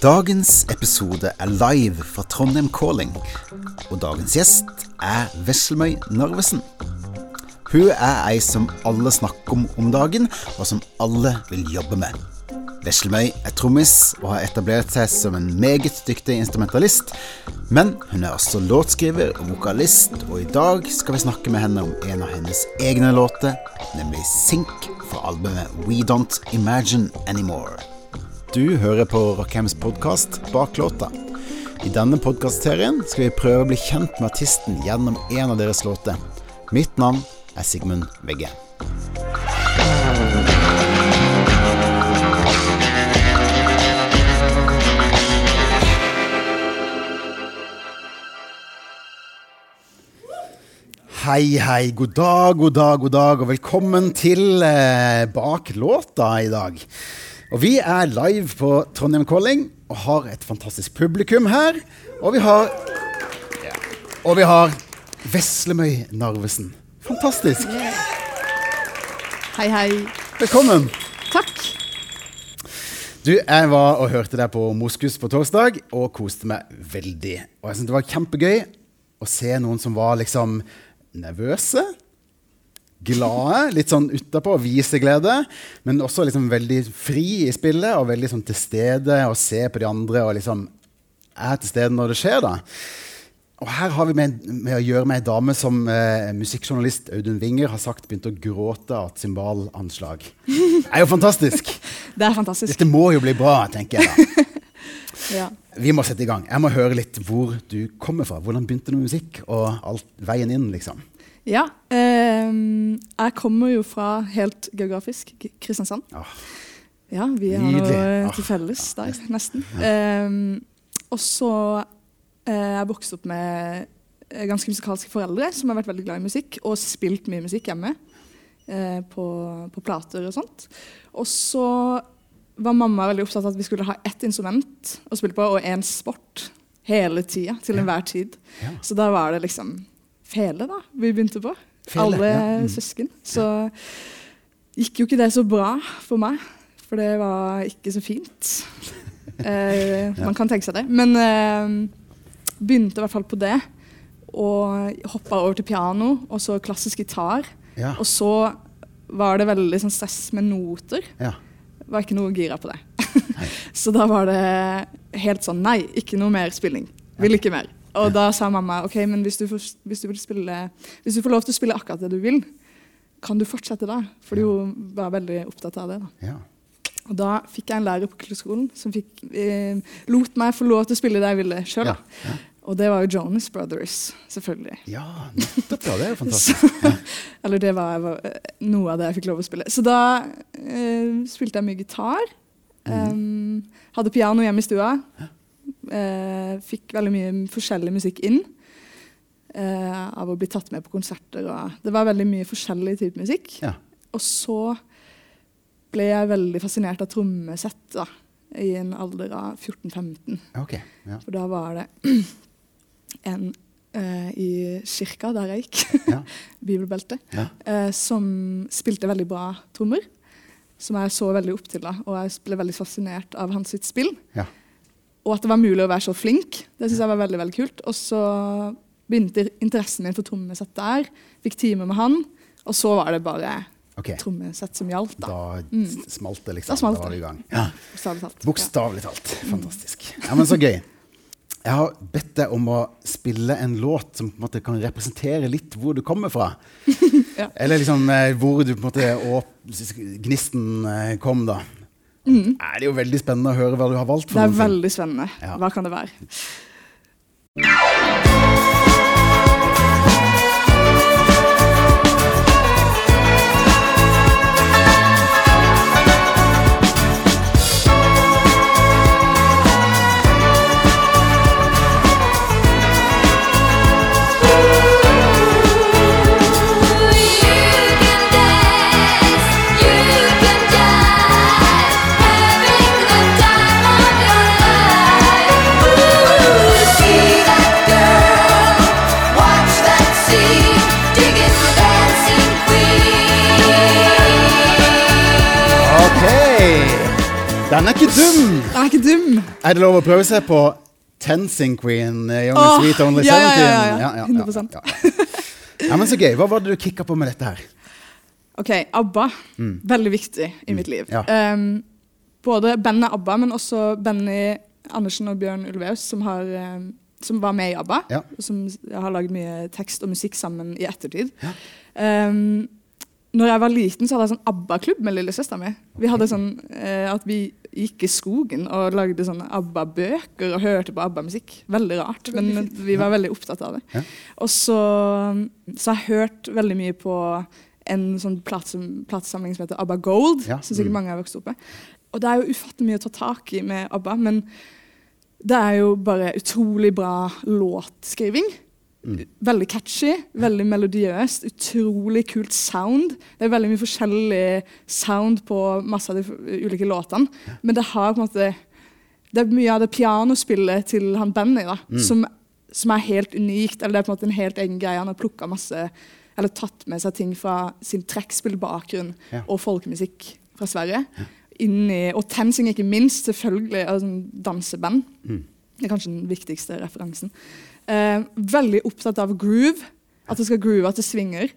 Dagens episode er live fra Trondheim Calling, og dagens gjest er Veslemøy Narvesen. Hun er ei som alle snakker om om dagen, og som alle vil jobbe med. Veslemøy er trommis og har etablert seg som en meget dyktig instrumentalist, men hun er også låtskriver og vokalist, og i dag skal vi snakke med henne om en av hennes egne låter, nemlig Sink fra albumet We Don't Imagine Anymore. Du hører på Rockheims podkast Bak låta. I denne podkastserien skal vi prøve å bli kjent med artisten gjennom en av deres låter. Mitt navn er Sigmund Vegge. Hei, hei, god dag, god dag, god dag, og velkommen til eh, Bak låta i dag. Og vi er live på Trondheim Calling og har et fantastisk publikum her. Og vi har Og vi har Veslemøy Narvesen. Fantastisk. Hei, hei. Velkommen. Takk. Du, jeg var og hørte deg på Moskus på torsdag og koste meg veldig. Og jeg syntes det var kjempegøy å se noen som var liksom nervøse, glade, litt sånn utapå, viseglede, men også liksom veldig fri i spillet og veldig sånn til stede og se på de andre og liksom er til stede når det skjer. da. Og her har vi med, med å gjøre med ei dame som eh, musikkjournalist Audun Winger har sagt begynte å gråte av et cymbalanslag. Det er jo fantastisk! Det er fantastisk. Dette må jo bli bra, tenker jeg da. Ja. Vi må sette i gang. Jeg må høre litt hvor du kommer fra. Hvordan begynte du med musikk, og alt veien inn, liksom. Ja Eh, jeg kommer jo fra helt geografisk Kristiansand. Ah, Ja, vi har noe Ah, til felles der, nesten. Eh, og så eh, jeg vokste opp med eh, ganske musikalske foreldre som har vært veldig glad i musikk, og spilt mye musikk hjemme. eh, på, på plater og sånt. Og så var mamma veldig opptatt av at vi skulle ha ett instrument å spille på, og én sport hele tida. Til enhver tid. Ja. Så da var det liksom fele, da, vi begynte på. Fele, Alle ja. Mm. søsken. Så gikk jo ikke det så bra for meg, for det var ikke så fint. Eh, Man kan tenke seg det. Men eh, begynte i hvert fall på det. Og hoppa over til piano, og så klassisk gitar. ja. Og så var det veldig sånn stress med noter. ja. Var ikke noe gira på det. så da var det helt sånn Nei, ikke noe mer spilling. Vil ikke mer. Og da sa mamma ok, men hvis du, får, hvis, du spille, hvis du får lov til å spille akkurat det du vil, kan du fortsette da? Fordi hun var veldig opptatt av det. da. ja. Og da fikk jeg en lærer på kulturskolen som fikk, eh, lot meg få lov til å spille det jeg ville sjøl. Ja, ja. Og det var jo Jonas Brothers, selvfølgelig. ja nettopp, ja. Det er jo fantastisk. Eller det var, var noe av det jeg fikk lov å spille. Så da eh, spilte jeg mye gitar. Um, hadde piano hjemme i stua. Eh, fikk veldig mye forskjellig musikk inn. eh, av å bli tatt med på konserter. Og det var veldig mye forskjellig type musikk. Ja. Og så ble jeg veldig fascinert av trommesett da, i en alder av 14-15. Okay, Ja. For da var det en eh, i kirka der jeg gikk, Ja. bibelbeltet, eh, som spilte veldig bra trommer. Som jeg så veldig opp til. da, Og jeg ble veldig fascinert av hans sitt spill. Ja. Og at det var mulig å være så flink. Det synes jeg var veldig veldig kult. Og så begynte interessen min for trommesett der. Fikk time med han. Og så var det bare okay. trommesett som gjaldt. da, Da Mm. smalt det, liksom. Da smalt var vi det. i gang. Ja. bokstavelig talt. Bokstavelig talt. Fantastisk. Ja, men så gøy. Jeg har bedt deg om å spille en låt som på en kan representere litt hvor du kommer fra. Ja. Eller liksom eh, hvor du på en måte og gnisten eh, kom, da. Er det jo veldig spennende å høre hva du har valgt. Mm. Det er veldig spennende. Ja. Hva kan det være? Den er ikke dum! Den er ikke dum! Er det lov å prøve seg på Tensing Queen, eh, Young oh, and Sweet Only ja, ja, 17? ja, ja. ja, ja, 100%. ja, ja. Ja, men Så gøy. Hva var det du kicka på med dette her? Ok, ABBA. Veldig viktig i mitt liv. Ja. Um, både bandet ABBA, men også Benny Andersen og Bjørn Ulveus, som, har, um, som var med i ABBA. Ja. og Som har lagd mye tekst og musikk sammen i ettertid. Um, når jeg var liten, så hadde jeg sånn ABBA-klubb med lillesøstera mi. Vi hadde sånn uh, at vi gikk i skogen og lagde sånne ABBA-bøker og hørte på ABBA-musikk. Veldig rart, men vi var veldig opptatt av det. Ja. Og så, så har jeg hørt veldig mye på en sånn plate- platesamling som heter ABBA Gold, Ja. som sikkert Mm. mange har vokst opp med. Og det er jo ufattelig mye å ta tak i med ABBA, men det er jo bare utrolig bra låtskriving. Veldig catchy, veldig melodiøst, utrolig kult sound. Det er veldig mye forskjellig sound på masse av de ulike låtene, men det har på en måte Det er mye av det pianospillet til han Benny da, som, som er helt unikt. eller Det er på en måte en helt egen greie. Han har plukka masse eller tatt med seg ting fra sin trekkspillbakgrunn Ja. og folkemusikk fra Sverige. Ja. Inni, og TenSing ikke minst, selvfølgelig. Altså danseband. Det er kanskje den viktigste referansen. Eh, veldig opptatt av groove. At det skal groove, at det svinger.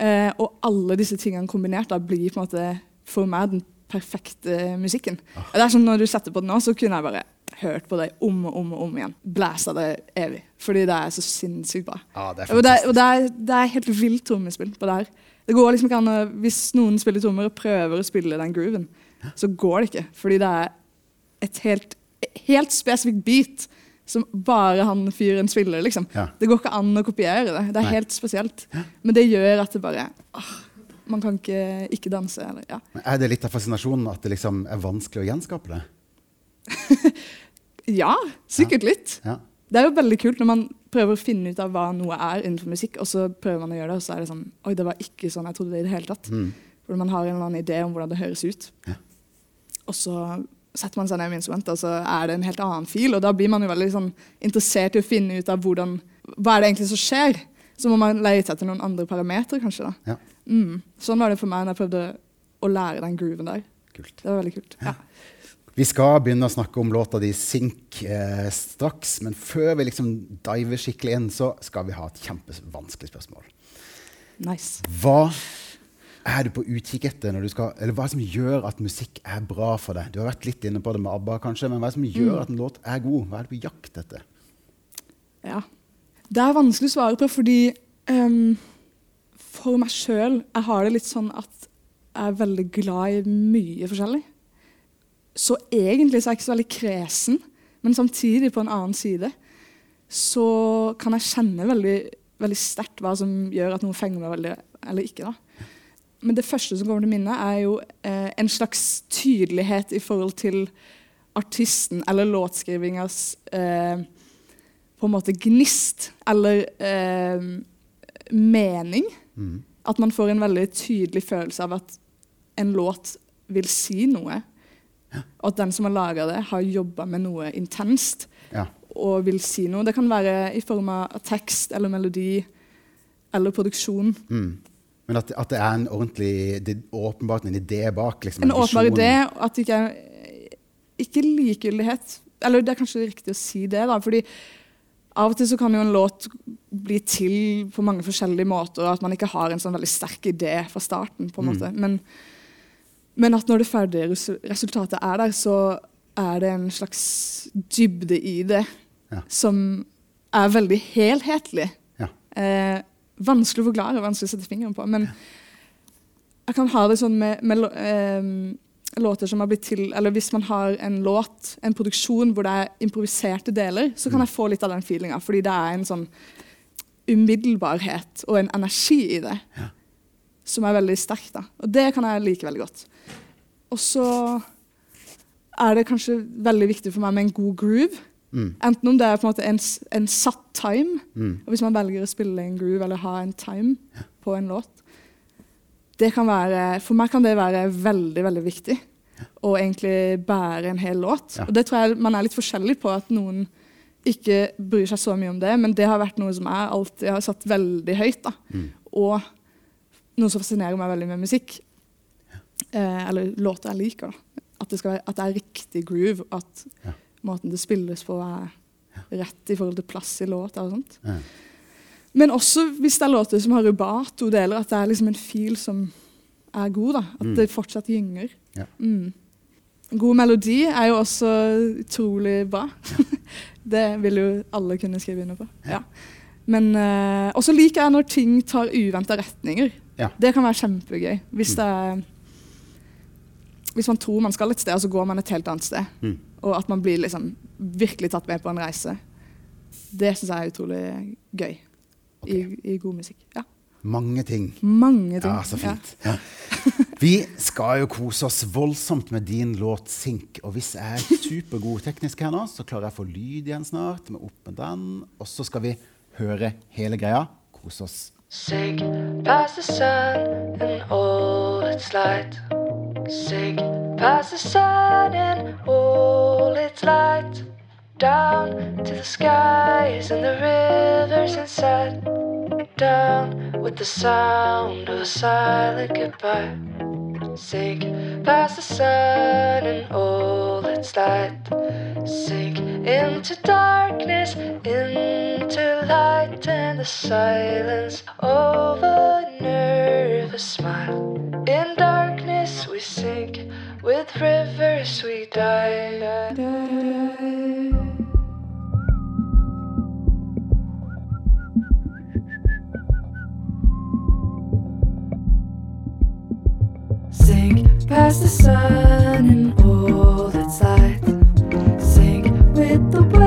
Eh, og alle disse tingene kombinert da, blir på en måte for meg den perfekte musikken. Det er sånn Når du setter på det nå, så kunne jeg bare hørt på det om og om og om igjen. Blæsa det evig. Fordi det er så sinnssykt bra. Ja, det Og det, og det, er, det er helt vilt trommespill på det her. Det går liksom ikke an å, Hvis noen spiller trommer og prøver å spille den grooven, så går det ikke. Fordi det er et helt, helt spesifikt beat som bare han fyren spiller. liksom. Ja. Det går ikke an å kopiere det. Det er Nei. helt spesielt. Men det gjør at det bare åh, Man kan ikke ikke danse. Eller, ja. Er det litt av fascinasjonen at det liksom er vanskelig å gjenskape det? ja, sikkert litt. Ja. Det er jo veldig kult når man prøver å finne ut av hva noe er innenfor musikk, og så prøver man å gjøre det, og så er det sånn Oi, det var ikke sånn jeg trodde det i det hele tatt. Mm. Hvor man har en eller annen idé om hvordan det høres ut. Ja. Og så setter man seg ned med instrumentet, så er det en helt annen fil. Og da blir man jo veldig sånn, interessert i å finne ut av hvordan, hva er det egentlig som skjer. Så må man lete etter noen andre parametere, kanskje. da. Ja. Mm. Sånn var det for meg når jeg prøvde å lære den grooven der. Kult. Det var veldig kult. Ja. Vi skal begynne å snakke om låta di 'Sink' eh, straks, men før vi liksom diver skikkelig inn, så skal vi ha et kjempevanskelig spørsmål. Nice. Hva er du på utkikk etter når du skal Eller hva er det som gjør at musikk er bra for deg? Du har vært litt inne på det med ABBA, kanskje, men hva er det som gjør at en låt er god? Hva er det på jakt etter? Ja. Det er vanskelig å svare på, fordi um, for meg sjøl Jeg har det litt sånn at jeg er veldig glad i mye forskjellig. Så egentlig så er jeg ikke så veldig kresen, men samtidig på en annen side så kan jeg kjenne veldig, veldig sterkt hva som gjør at noe fenger meg veldig, eller ikke. da. Men det første som kommer til minne, er jo eh, en slags tydelighet i forhold til artisten eller låtskrivingas eh, på en måte gnist eller eh, mening. Mm. At man får en veldig tydelig følelse av at en låt vil si noe. Og at den som har laga det, har jobba med noe intenst Ja. og vil si noe. Det kan være i form av tekst eller melodi eller produksjon. Mm. Men at, at det er en ordentlig det er åpenbart en idé bak? Liksom, En åpenbar idé, at det ikke er ikke likegyldighet. Eller det er kanskje riktig å si det, da. fordi av og til så kan jo en låt bli til på mange forskjellige måter, og at man ikke har en sånn veldig sterk idé fra starten. på en Mm. måte. Men, men at når det ferdige resultatet er der, så er det en slags dybde i det Ja. som er veldig helhetlig. Ja. Eh, vanskelig å forklare, vanskelig å sette fingeren på. Men jeg kan ha det sånn med, med eh, låter som har blitt til Eller hvis man har en låt, en produksjon hvor det er improviserte deler, så kan jeg få litt av den feelinga. Fordi det er en sånn umiddelbarhet og en energi i det som er veldig sterk. da. Og det kan jeg like veldig godt. Og så er det kanskje veldig viktig for meg med en god groove. Mm. Enten om det er på en en, en satt time, Mm. og hvis man velger å spille en groove eller ha en time på en låt. Det kan være, for meg kan det være veldig veldig viktig. Å egentlig bære en hel låt. Ja. Og det tror jeg man er litt forskjellig på. At noen ikke bryr seg så mye om det, men det har vært noe som jeg alltid har satt veldig høyt. da. Mm. Og noe som fascinerer meg veldig med musikk. Eh, eller låter jeg liker. da. At det, skal være, at det er riktig groove. At Ja. Måten det spilles på, er rett i forhold til plass i låta og sånt. Ja. Men også hvis det er låter som har rubato-deler, at det er liksom en fil som er god. da. At Mm. det fortsatt gynger. Ja. Mm. God melodi er jo også utrolig bra. det vil jo alle kunne skrive under på. Ja. Men uh, også liker jeg når ting tar uventa retninger. Ja. Det kan være kjempegøy. Hvis, det er, hvis man tror man skal et sted, og så går man et helt annet sted. Og at man blir liksom virkelig tatt med på en reise. Det syns jeg er utrolig gøy i, i god musikk. Ja. Mange ting. Mange ting. Ja, så fint. Ja. Vi skal jo kose oss voldsomt med din låt 'Sink'. Og hvis jeg er supergod teknisk her nå, så klarer jeg å få lyd igjen snart. Med opp med den. Og så skal vi høre hele greia. Kose oss. Sink past the sun and all its light. Sink past the sun and all its light. Down to the skies and the rivers and inside. Down with the sound of a silent goodbye. Sink past the sun and all its light. Sink into darkness, into light and the silence of a nervous smile. In darkness we sink, with rivers we die. Sink past the sun and all its light. Sink with the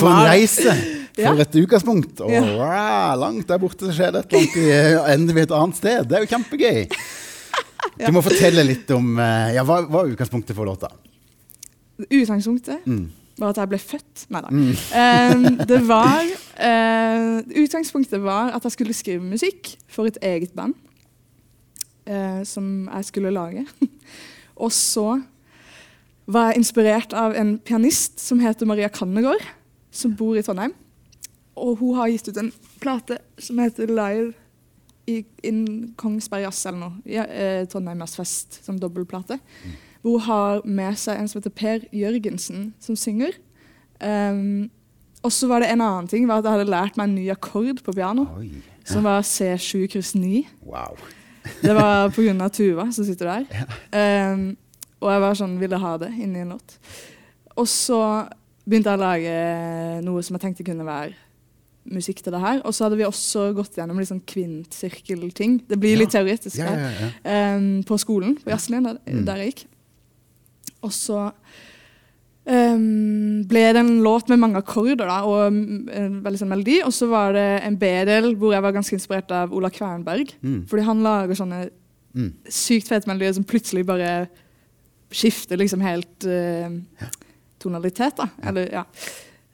For en reise! For et utgangspunkt. Og wow, langt der borte så skjer det et eller annet. i- Ender vi et annet sted. Det er jo kjempegøy. Du må fortelle litt om eh, ja, hva var utgangspunktet for låta. Utgangspunktet Mm. var at jeg ble født. Nei da. det var uh, Utgangspunktet var at jeg skulle skrive musikk for et eget band. Uh, som jeg skulle lage. Og så var jeg inspirert av en pianist som heter Maria Kannegård, som bor i Trondheim. Og hun har gitt ut en plate som heter Live i in Kongsberg Jazz eller noe. Ja, eh, Trondheim Jazzfest som dobbeltplate. Hvor hun har med seg en som heter Per Jørgensen, som synger. Um, og så var det en annen ting, var at jeg hadde lært meg en ny akkord på piano. Oi. Som var C7 kryss 9. Wow. Det var pga. Tuva som sitter der. Um, og jeg var sånn, ville ha det inni en låt. Og så begynte jeg å lage noe som jeg tenkte kunne være musikk til det her. Og så hadde vi også gått gjennom litt sånn kvintsirkelting. Det blir litt teoretisk Ja, her. ja, ja. um, på skolen, på Jazzlien, der, Mm. der jeg gikk. Og så um, ble det en låt med mange akkorder da, og mm, en veldig sånn melodi. Og så var det en B-del hvor jeg var ganske inspirert av Ola Kvernberg. Mm. Fordi han lager sånne Mm. sykt fete melodier som plutselig bare skifter liksom helt eh, tonalitet. da. Eller, ja.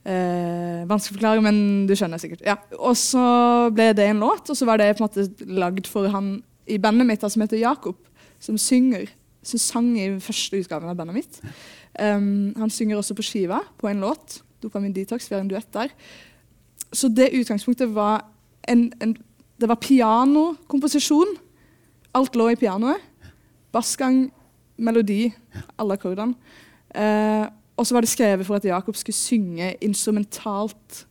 Eh, vanskelig å forklare, men du skjønner sikkert. Ja. Og så ble det en låt, og så var det på en måte lagd for han i bandet mitt da, som heter Jakob, som synger. Som sang i første utgaven av bandet mitt. Um, han synger også på skiva på en låt. Dopamin Detox, vi har en duett der. Så det utgangspunktet var en, en Det var pianokomposisjon. Alt lå i pianoet. Bassgang, melodi, alle akkordene. Eh, og så var det skrevet for at Jakob skulle synge instrumentalt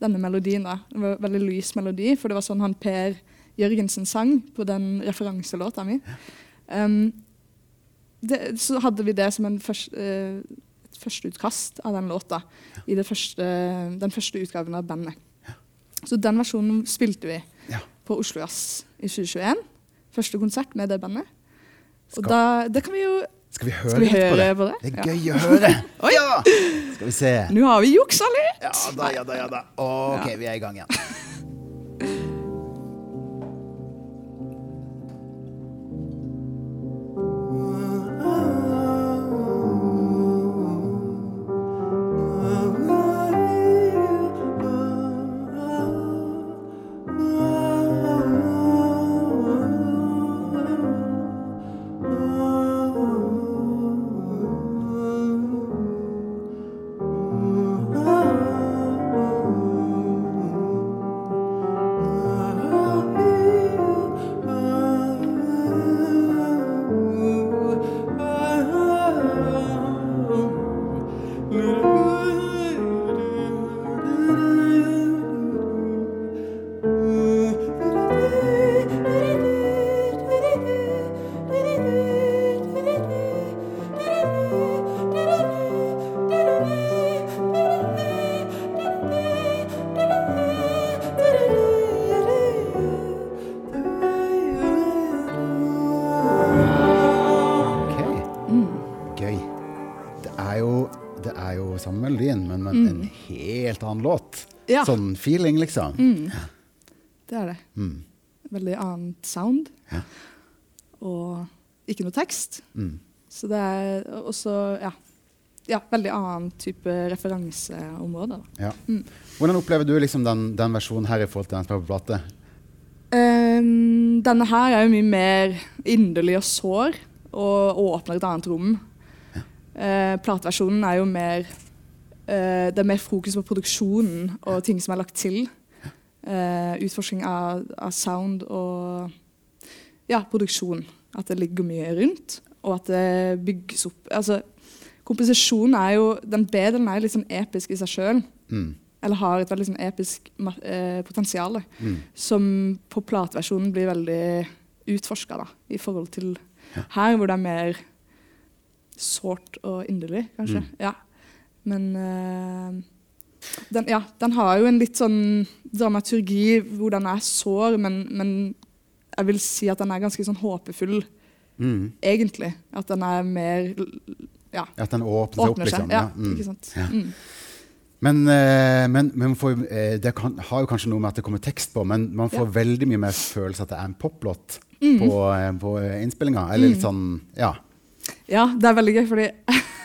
denne melodien. da. Det var en veldig lys melodi, for det var sånn han Per Jørgensen sang på den referanselåta mi. Um, det, så hadde vi det som en først, uh, et førsteutkast av den låta i det første, den første utgaven av bandet. Så den versjonen spilte vi Ja. på Oslo Jazz i 2021. Første konsert med det bandet. Og da, det kan vi jo Skal vi høre Skal vi litt på det? på det? Det er Ja. gøy å høre. Oi. Ja! Skal vi se. Nå har vi juksa litt! Ja da, ja da, ja da. Ok, Ja. vi er i gang igjen. Annen låt. Ja. Sånn feeling, liksom. Det er det. Mm. Veldig annet sound. Ja. Og ikke noe tekst. Mm. Så det er også ja, ja, veldig annen type referanseområde. Ja. Hvordan opplever du liksom den, den versjonen her i forhold til den som er på plate? Um, denne her er jo mye mer inderlig og sår, og åpner et annet rom. Uh, plateversjonen er jo mer eh, Det er mer fokus på produksjonen og ting som er lagt til. Uh, utforskning av, av sound og ja, produksjon. At det ligger mye rundt, og at det bygges opp. Altså, Komposisjonen er jo Den B-delen er litt sånn episk i seg sjøl. Mm. Eller har et veldig sånn episk eh, potensial. Mm. Som på plateversjonen blir veldig utforska, i forhold til her, hvor det er mer sårt og inderlig, kanskje. Mm. Ja. Men uh, den, ja, den har jo en litt sånn dramaturgi hvor den er sår, men, men jeg vil si at den er ganske sånn håpefull, Mm. egentlig. At den er mer Ja, At den åpner seg opp, liksom. Ja, mm. ikke sant. Ja. Mm. Men, eh, men, men får, eh, det kan, har jo kanskje noe med at det kommer tekst på, men man får veldig mye mer følelse at det er en poplåt Mm. på, på innspillinga. Eller litt sånn Ja. Ja, det er veldig gøy, fordi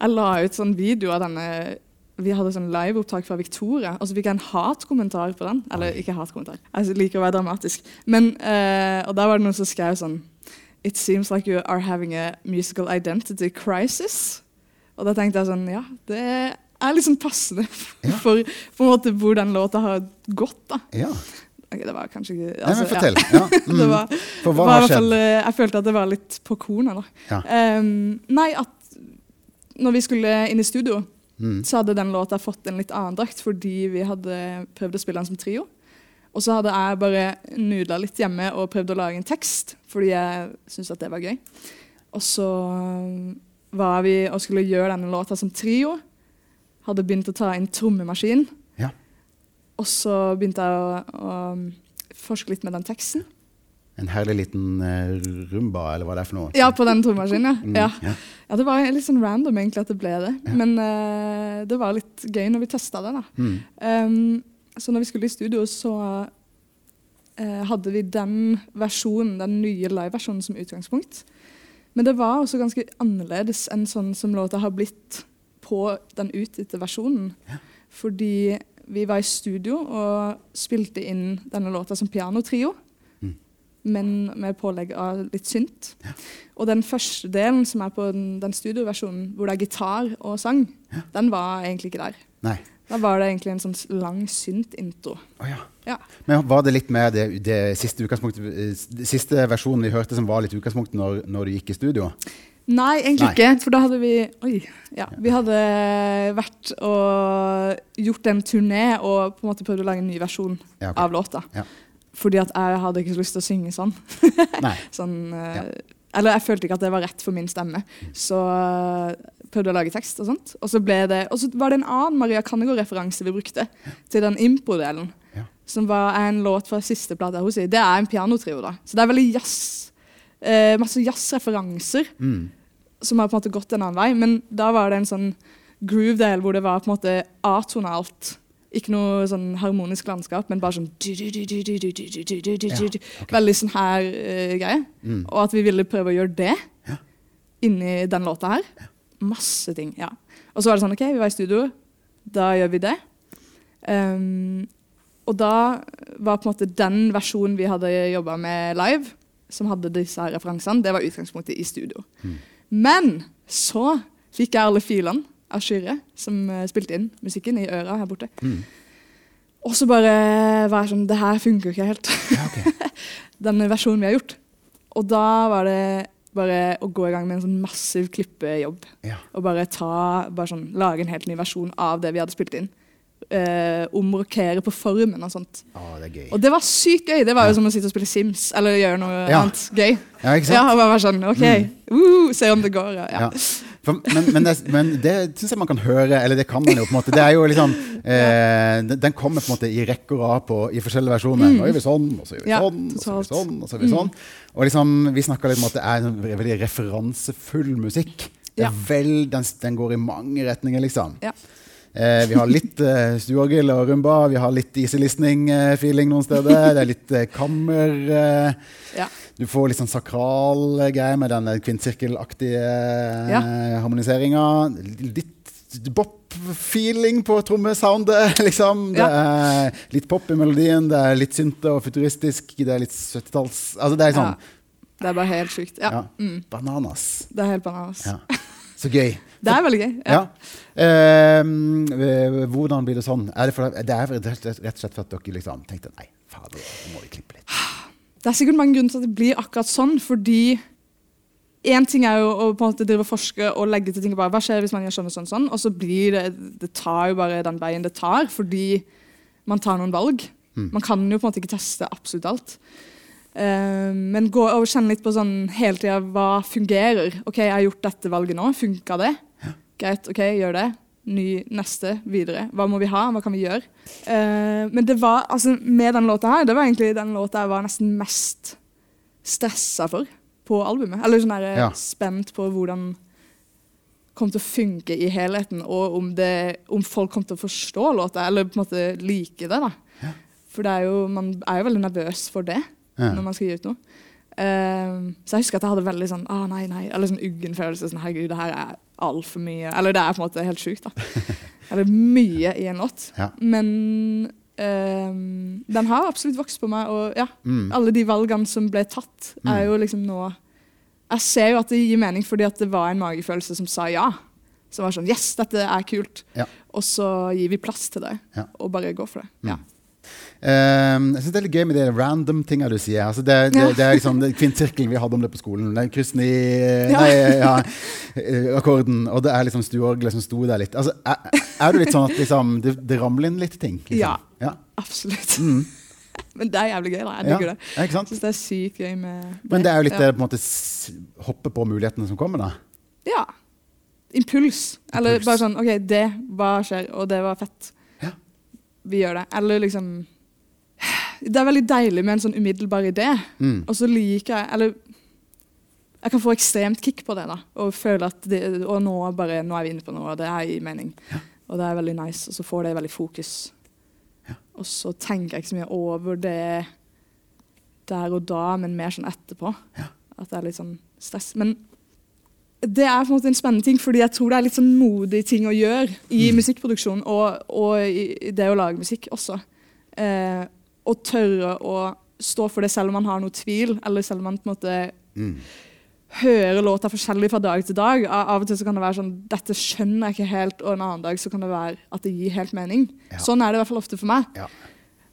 jeg la ut sånn video av denne Vi hadde sånn liveopptak fra Victoria, og så fikk jeg en hatkommentar på den. Eller ikke hatkommentar, jeg liker å være dramatisk. Men, uh, og da var det noen som skrev sånn It seems like you are having a musical identity crisis. Og da tenkte jeg sånn Ja, det er liksom passende Ja. for på en måte hvor den låta har gått, da. ja. Okay, det var kanskje ikke Nei, men fortell. ja. Ja. Mm. Det var, For hva har skjedd? fall, eh, jeg følte at det var litt på kornet. da. Ja. Um, nei, at når vi skulle inn i studio, Mm. så hadde den låta fått en litt annen drakt fordi vi hadde prøvd å spille den som trio. Og så hadde jeg bare nudla litt hjemme og prøvd å lage en tekst fordi jeg syntes at det var gøy. Og så um, var vi og skulle gjøre denne låta som trio. Hadde begynt å ta inn trommemaskin. Ja. Og så begynte jeg å, å um, forske litt med den teksten. En herlig liten eh, rumba, eller hva det er for noe? Ja, på den trommaskinen, Mm, ja. Mm, ja. Ja, Det var litt sånn random egentlig at det ble det. Men uh, det var litt gøy når vi testa det. da. Mm. Um, så når vi skulle i studio, så uh, hadde vi den versjonen, den nye liveversjonen som utgangspunkt. Men det var også ganske annerledes enn sånn som låta har blitt på den utgitte versjonen. Fordi vi var i studio og spilte inn denne låta som pianotrio. Men med pålegg av litt synt. Og den første delen, som er på den, den studioversjonen, hvor det er gitar og sang, den var egentlig ikke der. Nei. Da var det egentlig en sånn lang synt-intro. Oh, ja. Ja. Men var det litt med det, det siste, eh, siste versjonen vi hørte som var litt utgangspunktet når, når du gikk i studio? Nei, egentlig Nei. ikke. For da hadde vi Oi. Ja, vi hadde vært og gjort en turné og på en måte prøvd å lage en ny versjon Ja, ok. av låta. Ja. Fordi at jeg hadde ikke så lyst til å synge sånn. Sånn eh, Ja. Eller jeg følte ikke at det var rett for min stemme. Så eh, prøvde å lage tekst og sånt. Og så, det, og så var det en annen Maria Kannegård-referanse vi brukte til den impro-delen. Ja. Som var en låt fra siste plate hos henne. Det er en pianotrio, da. Så det er veldig jazz. Eh, masse jazzreferanser Mm. som har på en måte gått en annen vei. Men da var det en sånn groove-del hvor det var på en måte atonalt. Ikke noe sånn harmonisk landskap, men bare sånn Veldig sånn her eh, greie. Mm. Og at vi ville prøve å gjøre det inni den låta her. Masse ting. ja. Og så var det sånn OK, vi var i studio. Da gjør vi det. Um, og da var på en måte den versjonen vi hadde jobba med live, som hadde disse her referansene, det var utgangspunktet i studio. Men så fikk jeg alle filene av Kyrre, som eh, spilte inn musikken, i øra her borte. Mm. Og så bare var jeg sånn Det her funker ikke helt. Ja, okay. Den versjonen vi har gjort. Og da var det bare å gå i gang med en sånn massiv klippejobb. Ja. Og bare ta bare sånn, lage en helt ny versjon av det vi hadde spilt inn. Eh, omrokere på formen og sånt. Å, det er gøy. Og det var sykt gøy. Det var jo som å sitte og spille Sims eller gjøre noe Ja. annet gøy. Ja, ikke sant? Ja, og bare være sånn OK, uh, se om det går. Ja. For, men, men, det, men det syns jeg man kan høre, eller det kan man jo på en måte. Det er jo liksom eh, den, kommer på en måte i rekke og rad på, i forskjellige versjoner. Nå gjør vi sånn, og så gjør vi Mm. Ja, sånn, og så gjør vi. Mm. sånn, og så gjør vi sånn. Og liksom, vi snakker litt om at det er en veldig referansefull musikk. Det Ja. vel, den, den går i mange retninger, liksom. Ja. Eh, vi har litt eh, stueorgel og rumba, vi har litt easy listening-feeling noen steder. Det er litt eh, kammer. Eh, Ja. Du får litt sånn sakral eh, greie med den kvinnesirkelaktige eh, Ja. harmoniseringa. Litt bop-feeling på trommesoundet, liksom. Det er litt pop i melodien, det er litt synte og futuristisk, det er litt 70-talls Altså, det er sånn Ja. Det er bare helt sjukt. Ja. ja, Bananas. Det er helt bananas. Ja. Så gøy. Det er veldig gøy. Ja. Ehm, eh, hvordan blir det sånn? Er det, for, det er rett og slett for at dere liksom tenkte nei, fader, nå må vi klippe litt. Det er sikkert mange grunner til at det blir akkurat sånn, fordi Én ting er jo å på en måte drive og forske og legge til ting. bare, Hva skjer hvis man gjør sånn og sånn, sånn? Og så blir det Det tar jo bare den veien det tar, fordi man tar noen valg. Man kan jo på en måte ikke teste absolutt alt. Uh, men gå og kjenne litt på sånn hele tida hva fungerer. OK, jeg har gjort dette valget nå. Funka det? Greit, OK, gjør det. Ny neste videre. Hva må vi ha? Hva kan vi gjøre? Uh, men det var, altså, med den låta her, det var egentlig den låta jeg var nesten mest stressa for på albumet. Eller sånn der, Ja. spent på hvordan kom til å funke i helheten, og om, det, om folk kom til å forstå låta, eller på en måte like det. da. For det er jo, man er jo veldig nervøs for det Ja. når man skal gi ut noe. Uh, så jeg husker at jeg hadde veldig sånn ah, nei, nei, eller sånn uggen følelse. Sånn, Herregud, det her er altfor mye. Eller det er på en måte helt sjukt. da. Eller mye i en låt. Ja. Men um, den har absolutt vokst på meg. Og ja, Mm. alle de valgene som ble tatt, er jo liksom nå Jeg ser jo at det gir mening fordi at det var en magefølelse som sa ja. Som var sånn Yes, dette er kult. Ja. Og så gir vi plass til det, og bare går for det. Ja. Ehm, jeg synes det er litt gøy med de random tinga du sier. Altså det, det, Ja. det er liksom den kvinnsirkelen vi hadde om det på skolen. Den kryssen i Ja. nei, ja, eh, akkorden, og det er liksom stueorgelet som sto der litt. Altså, er, er du litt sånn at liksom, det, det ramler inn litt ting? Liksom? Ja. Absolutt. Men det er jævlig gøy. da, Jeg Mm. Digger det. Jeg syns det er sykt gøy med Men det er jo litt det på en måte hoppe på mulighetene som kommer, da. Ja. Impuls. Eller bare sånn OK, det, hva skjer? Og det var fett. Ja. Vi gjør det. Eller liksom Det er veldig deilig med en sånn umiddelbar idé. Mm. Og så liker jeg Eller jeg kan få ekstremt kick på det. da, Og føle at det, og nå, bare, nå er vi inne på noe, og det er i mening. Og det er veldig nice. Og så får det veldig fokus. Og så tenker jeg ikke så mye over det der og da, men mer sånn etterpå. At det er litt sånn stress. Men det er på en måte en spennende ting, fordi jeg tror det er litt sånn modig ting å gjøre i musikkproduksjon og, og i det å lage musikk også. Eh, å tørre å stå for det selv om man har noe tvil, eller selv om man på en måte Mm. hører låta forskjellig fra dag til dag. Av av og til så kan det være sånn Dette skjønner jeg ikke helt, og en annen dag så kan det være at det gir helt mening. Ja. Sånn er det i hvert fall ofte for meg. Ja.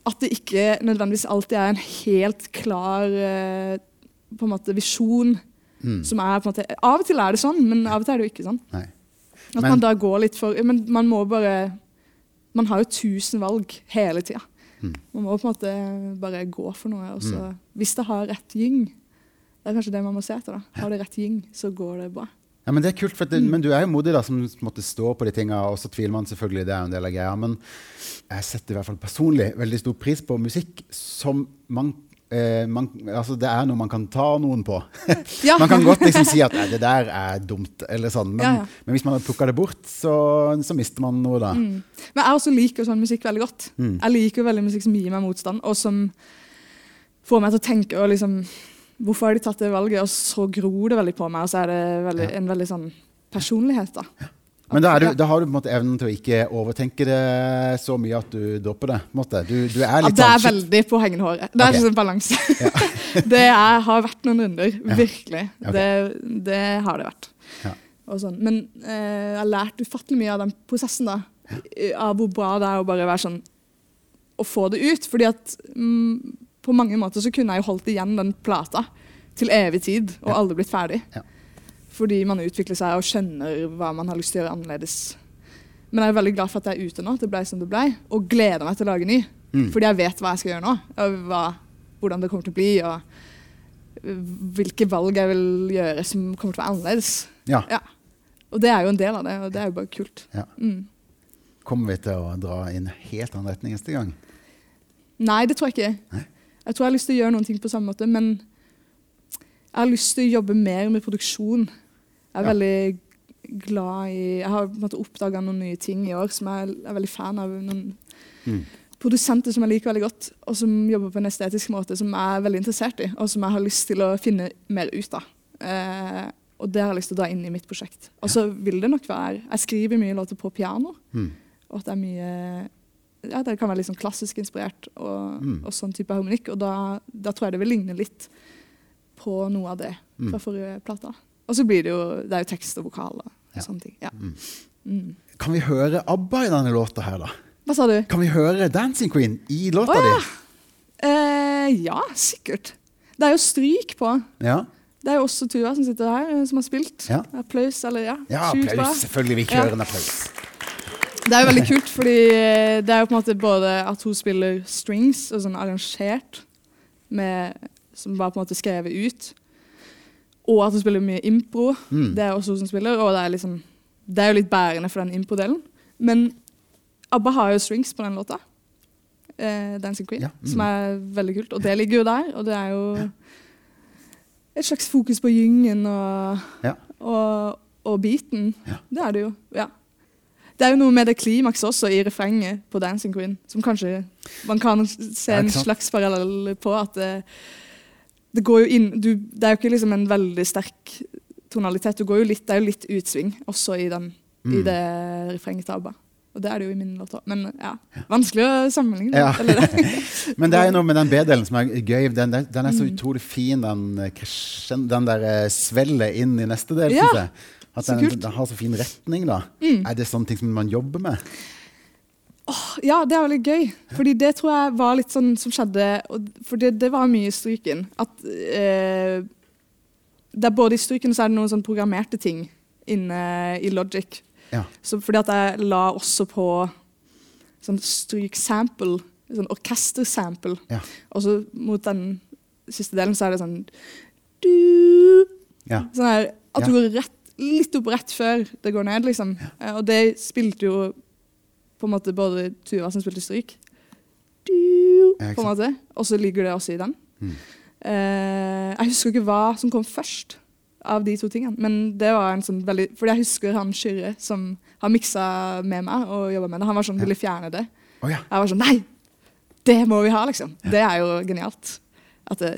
At det ikke nødvendigvis alltid er en helt klar eh, på en måte visjon. Mm. Som er på en måte Av og til er det sånn, men av og til er det jo ikke sånn. Nei. At Men- man da går litt for Men man må bare Man har jo tusen valg hele tida. Mm. Man må på en måte bare gå for noe. Og så, Hvis det har rett gyng, det er kanskje det man må se etter. da. Har det rett gyng, så går det bra. Ja, men det er kult, for at Mm. men du er jo modig da, som måtte stå på de tinga, og så tviler man selvfølgelig, det er jo en del av greia. Men jeg setter i hvert fall personlig veldig stor pris på musikk som man, eh, man Altså, det er noe man kan ta noen på. Ja. man kan godt liksom si at det der er dumt, eller sånn. Men, Ja, ja. men hvis man plukker det bort, så, så mister man noe da. Mm. Men jeg også liker sånn musikk veldig godt. Mm. Jeg liker veldig musikk som gir meg motstand, og som får meg til å tenke og liksom Hvorfor har de tatt det valget? Og så gror det veldig på meg, og så er det veldig, en veldig sånn personlighet, da. Men da, er du, da har du på en måte evnen til å ikke overtenke det så mye at du dropper det. Du, du er Ja, det er sånn veldig på hengende håret. Det er okay. sånn en balanse. det er, har vært noen runder, virkelig. Okay. Det, det har det vært. Ja. Og sånn. Men eh, jeg har lært ufattelig mye av den prosessen, da. Av hvor bra det er å bare være sånn Å få det ut. Fordi at mm, på mange måter så kunne jeg jo holdt igjen den plata til evig tid og Ja. aldri blitt ferdig. Ja. Fordi man utvikler seg og skjønner hva man har lyst til å gjøre annerledes. Men jeg er veldig glad for at jeg er ute nå, det ble som det ble, og gleder meg til å lage ny. Mm. Fordi jeg vet hva jeg skal gjøre nå, og hva, hvordan det kommer til å bli, og hvilke valg jeg vil gjøre som kommer til å være annerledes. Ja. Ja. Og det er jo en del av det, og det er jo bare kult. Ja. Mm. Kommer vi til å dra i en helt annen retning neste gang? Nei, det tror jeg ikke. Nei? Jeg tror jeg har lyst til å gjøre noen ting på samme måte, men jeg har lyst til å jobbe mer med produksjon. Jeg er Ja. veldig glad i Jeg har på en måte oppdaga noen nye ting i år som jeg er veldig fan av. Noen Mm. produsenter som jeg liker veldig godt, og som jobber på en estetisk måte som jeg er veldig interessert i, og som jeg har lyst til å finne mer ut av. Eh, og det har jeg lyst til å dra inn i mitt prosjekt. Og så vil det nok være Jeg skriver mye låter på piano, Mm. og at det er mye ja, Det kan være litt sånn klassisk inspirert og, Mm. og sånn type harmonikk. Og da, da tror jeg det vil ligne litt på noe av det Mm. fra forrige plate. Og så blir det jo Det er jo tekst og vokal og Ja. sånne ting. Ja. Mm. Mm. Kan vi høre ABBA i denne låta her, da? Hva sa du? Kan vi høre Dancing Queen i låta oh, ja. di? Eh, ja, sikkert. Det er jo stryk på. Ja. Det er jo også Tuva som sitter her, eh, som har spilt. Ja. Applaus, eller ja. ja, applaus. Selvfølgelig. Vi kjører en applaus. Det er jo veldig kult, fordi eh, det er jo på en måte både at hun spiller strings, og sånn arrangert, med, som var på en måte skrevet ut, og at hun spiller mye impro. Mm. Det er også hun som spiller, og det er, liksom, det er jo litt bærende for den impro-delen. Men ABBA har jo strings på den låta. Eh, 'Dancing Queen', Ja, mm. som er veldig kult. Og det ligger jo der. Og det er jo et slags fokus på gyngen og, Ja. og, og beaten. Ja. Det er det jo. ja. Det er jo noe med det klimakset også i refrenget på 'Dancing Queen' som kanskje man kan se en slags parallell på. At det, det går jo inn du, Det er jo ikke liksom en veldig sterk tonalitet. Du går jo litt, det er jo litt utsving også i, den, i Mm. det refrenget til ABBA. Og det er det jo i min låt òg. Men ja, vanskelig å sammenligne. Ja. Eller, Men det er jo noe med den B-delen som er gøy. Den, den, den er så Mm. utrolig fin, den, eh, den der eh, svellet inn i neste del, Ja, synes jeg. At den, den har så fin retning, da. Mm. Er det sånne ting som man jobber med? Ja, det er veldig gøy. Fordi det tror jeg var litt sånn som skjedde For det, det var mye i stryken. At eh, det er både i stryken så er det noen sånn programmerte ting inne i Logic. Ja. Så fordi at jeg la også på sånn stryk-sample, sånn orkester-sample. Ja. Og så mot den siste delen så er det sånn du, Ja. Sånn her, at du går rett, litt opp rett før det går ned, liksom. Eh, Og det spilte jo på en måte både Tuva som spilte stryk, Ja, på en måte, og så ligger det også i den. Mm. Eh, jeg husker ikke hva som kom først av de to tingene, men det var en sånn veldig Fordi jeg husker han Kyrre som har miksa med meg og jobba med det. Han var sånn, ville fjerne det. Oh, ja. Jeg var sånn Nei! Det må vi ha, liksom. Det er jo genialt. At det,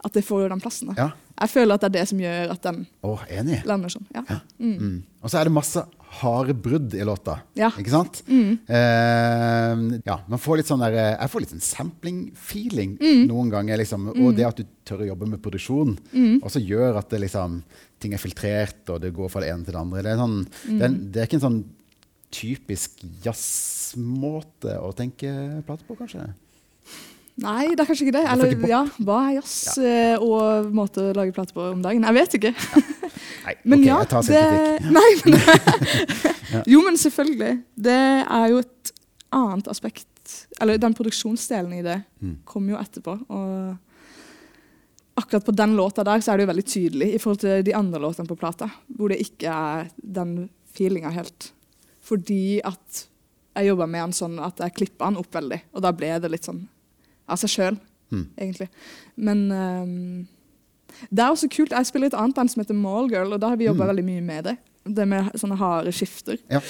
at det får den plassen. ja. Jeg føler at det er det som gjør at den oh, enig. lander sånn. Ja. Ja. Mm. Mm. Og så er det masse harde brudd i låta. Ja. Ikke sant? Mm. Eh, ja, man får litt sånn der, eh, jeg får litt sånn sampling-feeling Mm. noen ganger. Liksom. Og det at du tør å jobbe med produksjon, Mm. også gjør at det liksom, ting er filtrert, og det går fra det ene til det andre. Det er, sånn, Mm. det er, det er ikke en sånn typisk jazzmåte å tenke plate på, kanskje? Nei, det er kanskje ikke det. Eller ja, hva er jazz ja. og måte å lage plate på om dagen? Jeg vet ikke. Nei, Men ok, ja, jeg tar selvkritikk. men, Jo, men selvfølgelig. Det er jo et annet aspekt Eller den produksjonsdelen i det Mm. kommer jo etterpå. Og akkurat på den låta der så er det jo veldig tydelig i forhold til de andre låtene på plata, hvor det ikke er den feelinga helt. Fordi at jeg jobba med den sånn at jeg klippa den opp veldig, og da ble det litt sånn av seg sjøl, Mm. egentlig. Men um, det er også kult. Jeg spiller et annet band som heter Mallgirl, og da har vi jobba Mm. veldig mye med det. Det med sånne harde skifter. Ja.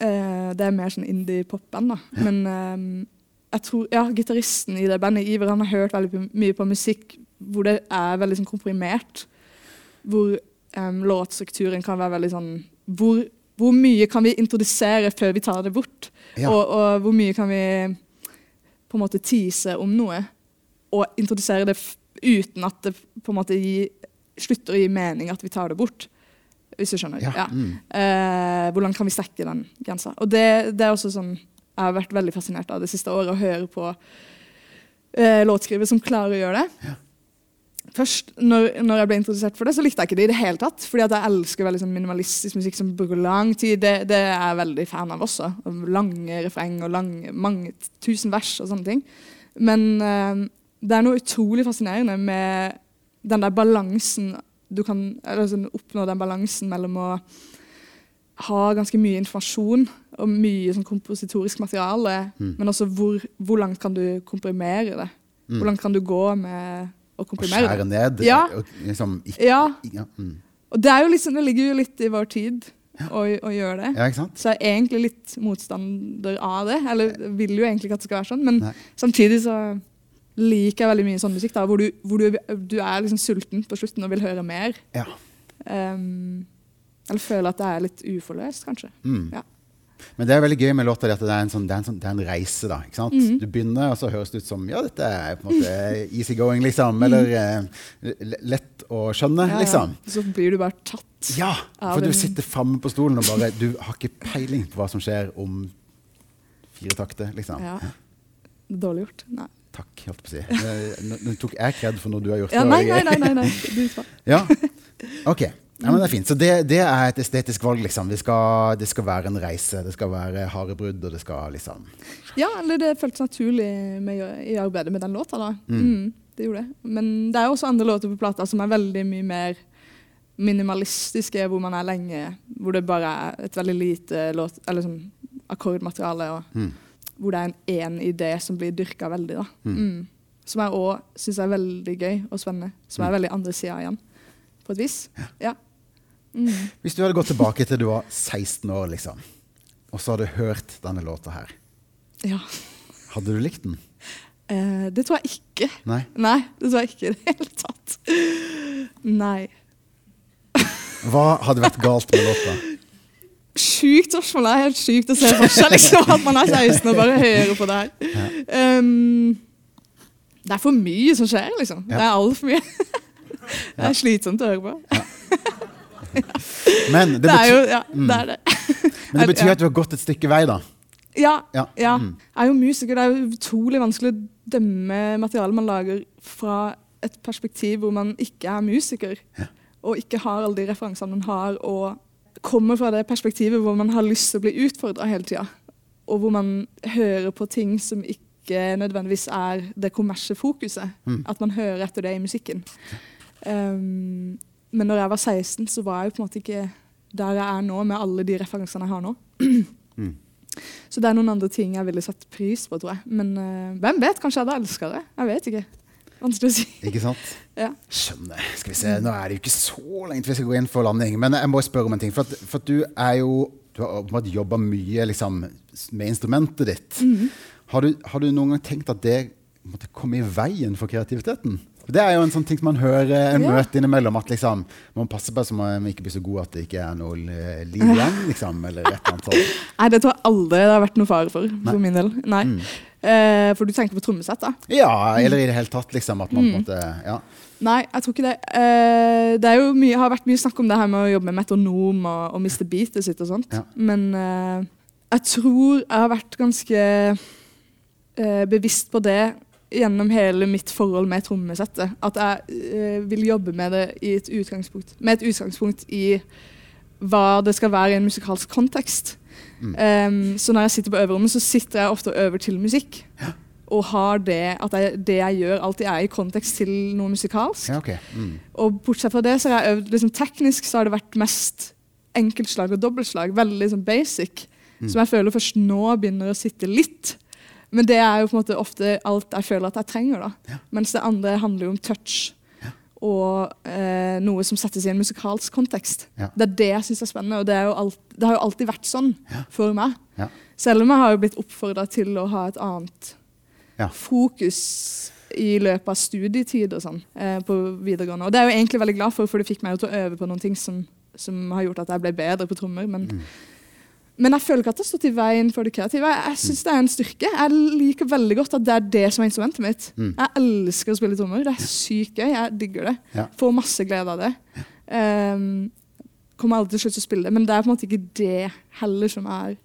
Uh, det er mer sånn indie-pop-band, da. Men um, jeg tror, ja, gitaristen i det bandet, Iver, han har hørt veldig mye på musikk hvor det er veldig sånn komprimert. Hvor um, låtstrukturen kan være veldig sånn hvor, hvor mye kan vi introdusere før vi tar det bort? Ja. Og, og hvor mye kan vi på en måte tease om noe? Og introdusere det uten at det på en måte gi, slutter å gi mening at vi tar det bort. Hvis du skjønner. Ja. Ja. Mm. Eh, hvordan kan vi strekke den grensa? Og det, det er også sånn jeg har vært veldig fascinert av det siste året, å høre på eh, låtskrivere som klarer å gjøre det. Først, når, når jeg ble introdusert for det, så likte jeg ikke det i det hele tatt. Fordi jeg elsker veldig sånn minimalistisk musikk som bruker lang tid. Det, det er jeg veldig fan av også. Lange refreng og lange, mange tusen vers og sånne ting. Men eh, det er noe utrolig fascinerende med den der balansen du kan eller sånn, oppnå den balansen mellom å ha ganske mye informasjon og mye sånn kompositorisk materiale, Mm. men også hvor, hvor langt kan du komprimere det? Mm. Hvor langt kan du gå med Og komprimere skjære ned. Ja. Og liksom ikke, Ja, ja, mm. og det, liksom, det ligger jo litt i vår tid å, å gjøre det. ja, ikke sant? Så jeg er egentlig litt motstander av det. Eller vil jo egentlig ikke at det skal være sånn, men Nei. samtidig så liker jeg veldig mye sånn musikk da, hvor, du, hvor du, du er liksom sulten på slutten og vil høre mer. Ja. Um, eller føler at det er litt uforløst, kanskje. Mm. Ja. Men det er veldig gøy med låta at det er en, sånn, det er en, sånn, det er en reise. da, ikke sant? Mhm. Du begynner, og så høres det ut som ja, dette er på en måte easy going, liksom. Eller l- lett å skjønne. Ja, ja. liksom. Så blir du bare tatt. Ja, for du sitter framme på stolen og bare Du har ikke peiling på hva som skjer om fire takter, liksom. Ja. Dårlig gjort. Nei. Takk, holdt på å si. Nå, tok jeg kred for noe du har gjort. Ja, nei, jeg- nei, nei, nei, nei. Du tar. Ja, ok. Ja, men det er fint. Så det, det er et estetisk valg, liksom. Det skal, det skal være en reise. Det skal være harde brudd, og det skal liksom Ja, eller det føltes naturlig med, i arbeidet med den låta. da. Mm. Mm, det gjorde det. Men det er også andre låter på plata som er veldig mye mer minimalistiske, hvor man er lenge Hvor det bare er et veldig lite låt, eller sånn akkordmateriale. Og, Mm. Hvor det er en én idé som blir dyrka veldig. da. Mm. Mm. Som jeg òg syns er veldig gøy og spennende. Som er veldig andre sida igjen, på et vis. Ja. Mm. Hvis du hadde gått tilbake til du var 16 år, liksom, og så hadde du hørt denne låta her, ja. hadde du likt den? Eh, det tror jeg ikke. Nei? Nei, det tror jeg ikke i det hele tatt. Nei. Hva hadde vært galt med låta? Sjukt spørsmål. Det er helt sykt å se for seg liksom, at man er 16 og bare hører på det her. Um, det er for mye som skjer, liksom. Ja. Det er altfor mye. det er slitsomt å høre på. Men det Det er jo betyr, mm. det er det. men det betyr at du har gått et stykke vei, da. Ja. Ja. ja. Mm. Jeg er jo musiker. Det er jo utrolig vanskelig å dømme materialet man lager fra et perspektiv hvor man ikke er musiker. Ja. Og ikke har alle de referansene man har, og kommer fra det perspektivet hvor man har lyst til å bli utfordra hele tida. Og hvor man hører på ting som ikke nødvendigvis er det kommersielle fokuset. Mm. At man hører etter det i musikken. Um, men når jeg var 16, så var jeg jo på en måte ikke der jeg er nå, med alle de referansene jeg har nå. Mm. Så det er noen andre ting jeg ville satt pris på, tror jeg. Men uh, hvem vet? Kanskje jeg hadde elska det. Jeg vet ikke. Vanskelig å si. Ikke sant? Ja. Skjønner. Skal vi se, Nå er det jo ikke så lenge til vi skal gå inn for landing, men jeg må spørre om en ting. For, at, for at du er jo Du har jobba mye liksom, med instrumentet ditt. Mhm. Har, du, har du noen gang tenkt at det måtte komme i veien for kreativiteten? Det er jo en sånn ting som man hører en Ja. møte innimellom. At liksom, man passer på så man ikke blir så god at det ikke er noe eh, liv igjen. Liksom, eller et eller annet sånt. Nei, det tror jeg aldri det har vært noe fare for, Nei. for min del. Nei. Mm. Eh, for du tenker på trommesett, da? Ja, eller i det hele tatt. liksom, at man på en Mm. måte, ja. Nei, jeg tror ikke det. Eh, det er jo mye, har vært mye snakk om det her med å jobbe med metronom og, og miste beatet sitt og sånt. Ja. Men eh, jeg tror jeg har vært ganske eh, bevisst på det gjennom hele mitt forhold med trommesettet. At jeg eh, vil jobbe med det i et med et utgangspunkt i hva det skal være i en musikalsk kontekst. Mm. Um, så når jeg sitter på øverrommet, så sitter jeg ofte og øver til musikk. Og har det at jeg, det jeg gjør, alltid er i kontekst til noe musikalsk. ja, okay. Mm. Og bortsett fra det så har jeg øvd liksom, teknisk så har det vært mest enkeltslag og dobbeltslag. Veldig liksom, basic. Mm. Som jeg føler først nå begynner å sitte litt. Men det er jo på en måte ofte alt jeg føler at jeg trenger. da. Ja. Mens det andre handler jo om touch. Og eh, noe som settes i en musikalsk kontekst. Ja. Det er det jeg syns er spennende, og det, alt, det har jo alltid vært sånn for meg. Ja. Selv om jeg har jo blitt oppfordra til å ha et annet fokus i løpet av studietid og sånn eh, på videregående. Og det er jeg jo egentlig veldig glad for, for det fikk meg jo til å øve på noen ting som, som har gjort at jeg ble bedre på trommer. Men, Mm. Men jeg føler ikke at det har stått i veien for det kreative. Jeg, synes syns det er en styrke. Jeg liker veldig godt at det er det som er instrumentet mitt. Mm. Jeg elsker å spille trommer. Det er sykt gøy. Jeg digger det. Ja. Får masse glede av det. Um, kommer aldri til å slutte å spille det, men det er på en måte ikke det heller som er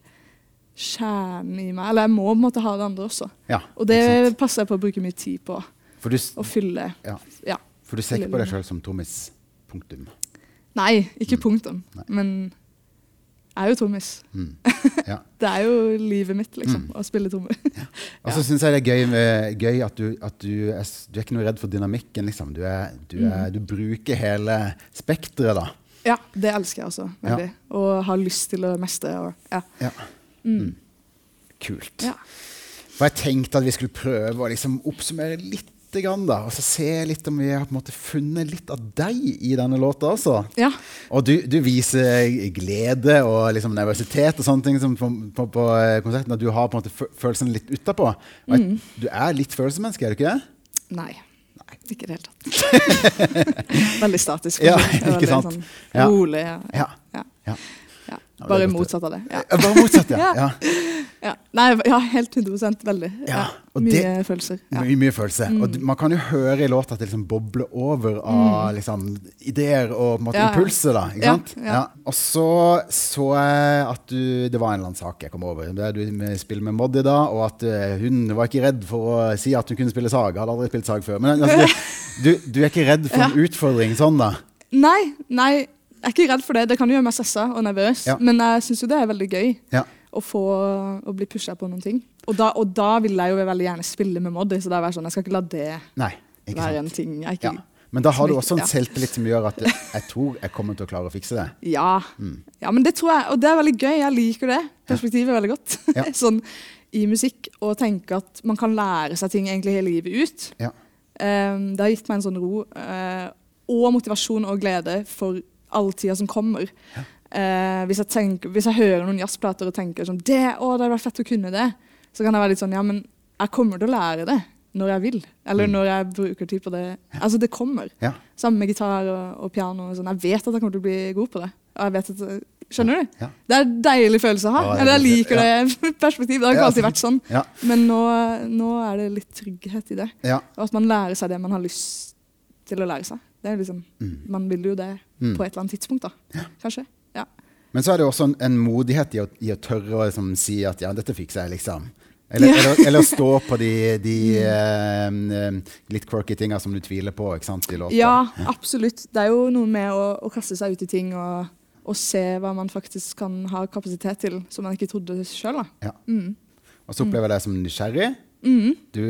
kjernen i meg. Eller jeg må på en måte ha det andre også. Ja, Og det passer jeg på å bruke mye tid på. For du, Å fylle ja. Ja. For du ser ikke på deg sjøl som trommis. Punktum. Nei, ikke Mm. punktum. Nei. Men er jo trommis. Mm. Ja. Det er jo livet mitt, liksom, Mm. å spille trommer. Og så syns jeg det er gøy, med, gøy at, du, at du, er, du er ikke noe redd for dynamikken. Liksom. Du, er, du, Mm. er, du bruker hele spekteret, da. Ja, det elsker jeg også veldig. Og har lyst til å mestre. Og, ja. Ja. Mm. Kult. Ja. For jeg tenkte at vi skulle prøve å liksom oppsummere litt. Grann, da, og så se litt om vi har måte funnet litt av deg i denne låta også. ja. Og du, du viser glede og liksom nervøsitet og sånne ting som på, på, på eh, konserten. At du har på en måte følelsen litt utapå. Mm. Du er litt følelsesmenneske, er du ikke det? Nei. Ikke i det hele tatt. Veldig statisk. Ja, ikke sant? Sånn, Ja. rolig. Ja. Ja. Ja. Bare motsatt av det. Ja. Bare motsatt, ja. Ja. ja. Ja. Nei, ja, helt 100 veldig. Mye det- følelser. Ja. Mye, mye følelse. Mm. Og man kan jo høre i låta at det liksom bobler over av liksom, ideer og på en måte, impulser. da, ikke Ja, sant? Og så så jeg at du Det var en eller annen sak jeg kom over. Du spiller med Moddi da, og at eh, hun var ikke redd for å si at hun kunne spille sag. Hadde aldri spilt sag før. Men altså, du, du er ikke redd for en utfordring sånn, da? Nei, nei, er ikke redd for det. Det kan gjøre meg stressa og nervøs. Ja. Men jeg syns jo det er veldig gøy Ja. å få å bli pusha på noen ting. Og da, og da vil jeg jo veldig gjerne spille med Moddi, så det er sånn, jeg skal ikke la det Nei, ikke være en ting jeg Ja. Men da har du også en ikke- selvtillit som gjør at jeg tror jeg kommer til å klare å fikse det. Ja. Mm. ja, men det tror jeg, og det er veldig gøy. Jeg liker det. Perspektivet er veldig godt. Ja. sånn i musikk, å tenke at man kan lære seg ting egentlig hele livet ut. Ja. Um, det har gitt meg en sånn ro uh, og motivasjon og glede for all tida som kommer. Eh, hvis, jeg tenker, hvis jeg hører noen jazzplater og tenker sånn det, å, det hadde vært fett å kunne det, så kan jeg være litt sånn Ja, men jeg kommer til å lære det når jeg vil. Eller når jeg bruker tid på det. Altså, det kommer. Ja. Sammen med gitar og, og piano. Og sånn. Jeg vet at jeg kommer til å bli god på det. Og jeg vet at, skjønner du? Ja. Det er en deilig følelse å ha. Ja, Eller jeg liker ja. det perspektivet. Det har ikke Ja. alltid vært sånn. Ja. Men nå, nå er det litt trygghet i det. ja. Og at man lærer seg det man har lyst til å lære seg. Liksom, Man vil jo det Mm. på et eller annet tidspunkt, da. Kanskje. Ja. Men så er det også en, en modighet i å, i å tørre å liksom, si at ja, dette fikser jeg, liksom. Eller, Ja. eller, eller stå på de, de mm. eh, litt quirky tinga som du tviler på ikke sant, i låta. ja, absolutt. Det er jo noe med å, å kaste seg ut i ting og, og se hva man faktisk kan ha kapasitet til, som man ikke trodde sjøl. Ja. Og så opplever jeg deg som nysgjerrig. Mm. Du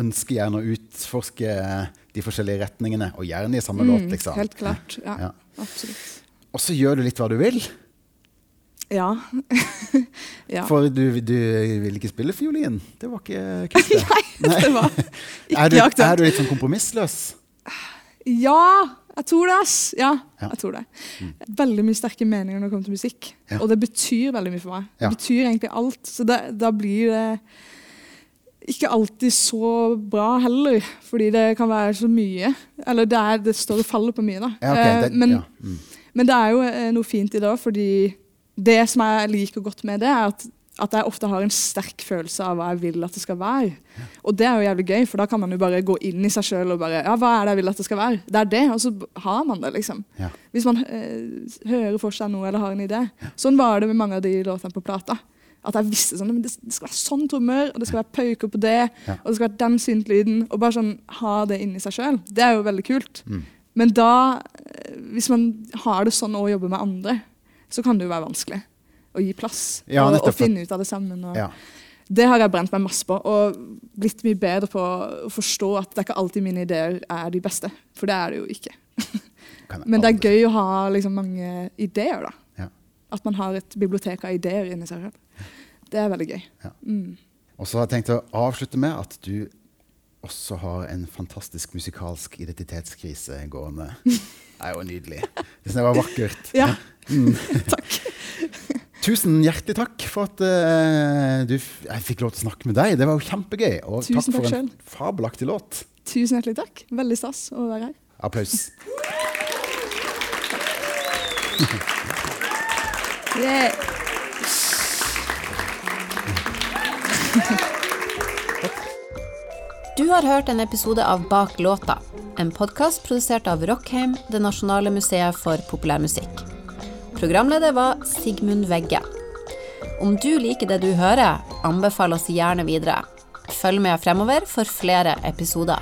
ønsker gjerne å utforske de forskjellige retningene, og gjerne i samme låt, liksom. Mm, Helt klart. Ja, Ja. Absolutt. Og så gjør du litt hva du vil. Ja. ja. For du, du vil ikke spille fiolin. Det var ikke kult. Nei, det var Er du, ikke aktuelt. er du litt sånn kompromissløs? Ja, jeg tror det. Ja. Mm. jeg tror det. Veldig mye sterke meninger når det kommer til musikk. Og det betyr veldig mye for meg. Det betyr egentlig alt. Så det, da blir det ikke alltid så bra heller, fordi det kan være så mye. Eller det, er, det står og faller på mye, da. Ja, ok, Eh, det- men, ja, mm. men det er jo eh, noe fint i det òg, fordi det som jeg liker godt med det, er at, at jeg ofte har en sterk følelse av hva jeg vil at det skal være. Og det er jo jævlig gøy, for da kan man jo bare gå inn i seg sjøl og bare Ja, hva er det jeg vil at det skal være? Det er det, og så har man det, liksom. Ja. Hvis man eh, hører for seg noe eller har en idé. Sånn var det med mange av de låtene på plata. At jeg visste sånn, men det, det skal være sånn trommer, og det skal være pauker på det, Ja. og det skal være den syntlyden. Og bare sånn ha det inni seg sjøl. Det er jo veldig kult. Mm. Men da, eh, hvis man har det sånn og jobber med andre, så kan det jo være vanskelig å gi plass. Ja, og, og finne ut av det sammen. Og Ja. Det har jeg brent meg masse på, og blitt mye bedre på å forstå at det er ikke alltid mine ideer er de beste. For det er det jo ikke. Men det er gøy å ha liksom, mange ideer, da. At man har et bibliotek av ideer inni seg selv. Det er veldig gøy. Ja. Mm. Og så har jeg tenkt å avslutte med at du også har en fantastisk musikalsk identitetskrise gående. Det er jo nydelig. Det synes jeg var vakkert. Ja. Mm. Takk. Tusen hjertelig takk for at uh, du, jeg fikk lov til å snakke med deg. Det var jo kjempegøy. Og Tusen takk for takk en fabelaktig låt. Tusen hjertelig takk. Veldig stas å være her. Applaus. Yeah. Du har hørt en episode av Bak låta, en podkast produsert av Rockheim, det nasjonale museet for populærmusikk. Programleder var Sigmund Vegge. Om du liker det du hører, anbefal oss gjerne videre. Følg med fremover for flere episoder.